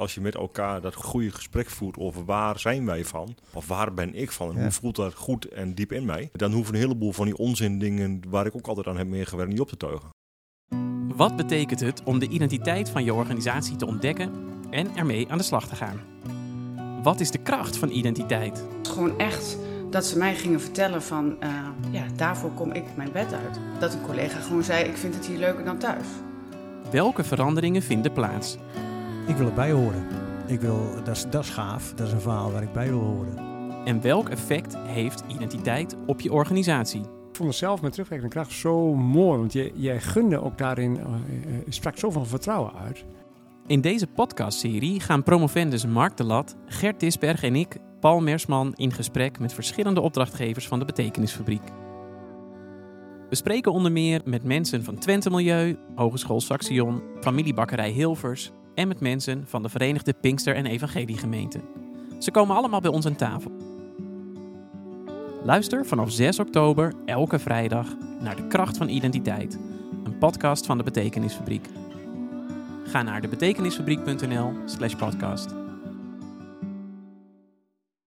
Als je met elkaar dat goede gesprek voert over waar zijn wij van, of waar ben ik van en Ja. hoe voelt dat goed en diep in mij, dan hoeven een heleboel van die onzin dingen waar ik ook altijd aan heb meegewerkt niet op te teugen. Wat betekent het om de identiteit van je organisatie te ontdekken en ermee aan de slag te gaan? Wat is de kracht van identiteit? Gewoon echt dat ze mij gingen vertellen van, eh, ja, daarvoor kom ik mijn bed uit. Dat een collega gewoon zei, ik vind het hier leuker dan thuis. Welke veranderingen vinden plaats? Ik wil erbij horen. Ik wil, dat, is, dat is gaaf. Dat is een verhaal waar ik bij wil horen. En welk effect heeft identiteit op je organisatie? Ik vond het zelf met terugwerkende kracht zo mooi, want je, jij gunde ook daarin, eh, eh, sprak zoveel vertrouwen uit. In deze podcastserie gaan promovendus Mark de Lat, Gert Disberg en ik, Paul Mersman, in gesprek met verschillende opdrachtgevers van de Betekenisfabriek. We spreken onder meer met mensen van Twente Milieu, Hogeschool Saxion, familiebakkerij Hilvers en met mensen van de Verenigde Pinkster- en Evangeliegemeenten. Ze komen allemaal bij ons aan tafel. Luister vanaf 6 oktober elke vrijdag naar De Kracht van Identiteit, een podcast van de Betekenisfabriek. Ga naar debetekenisfabriek.nl slash podcast.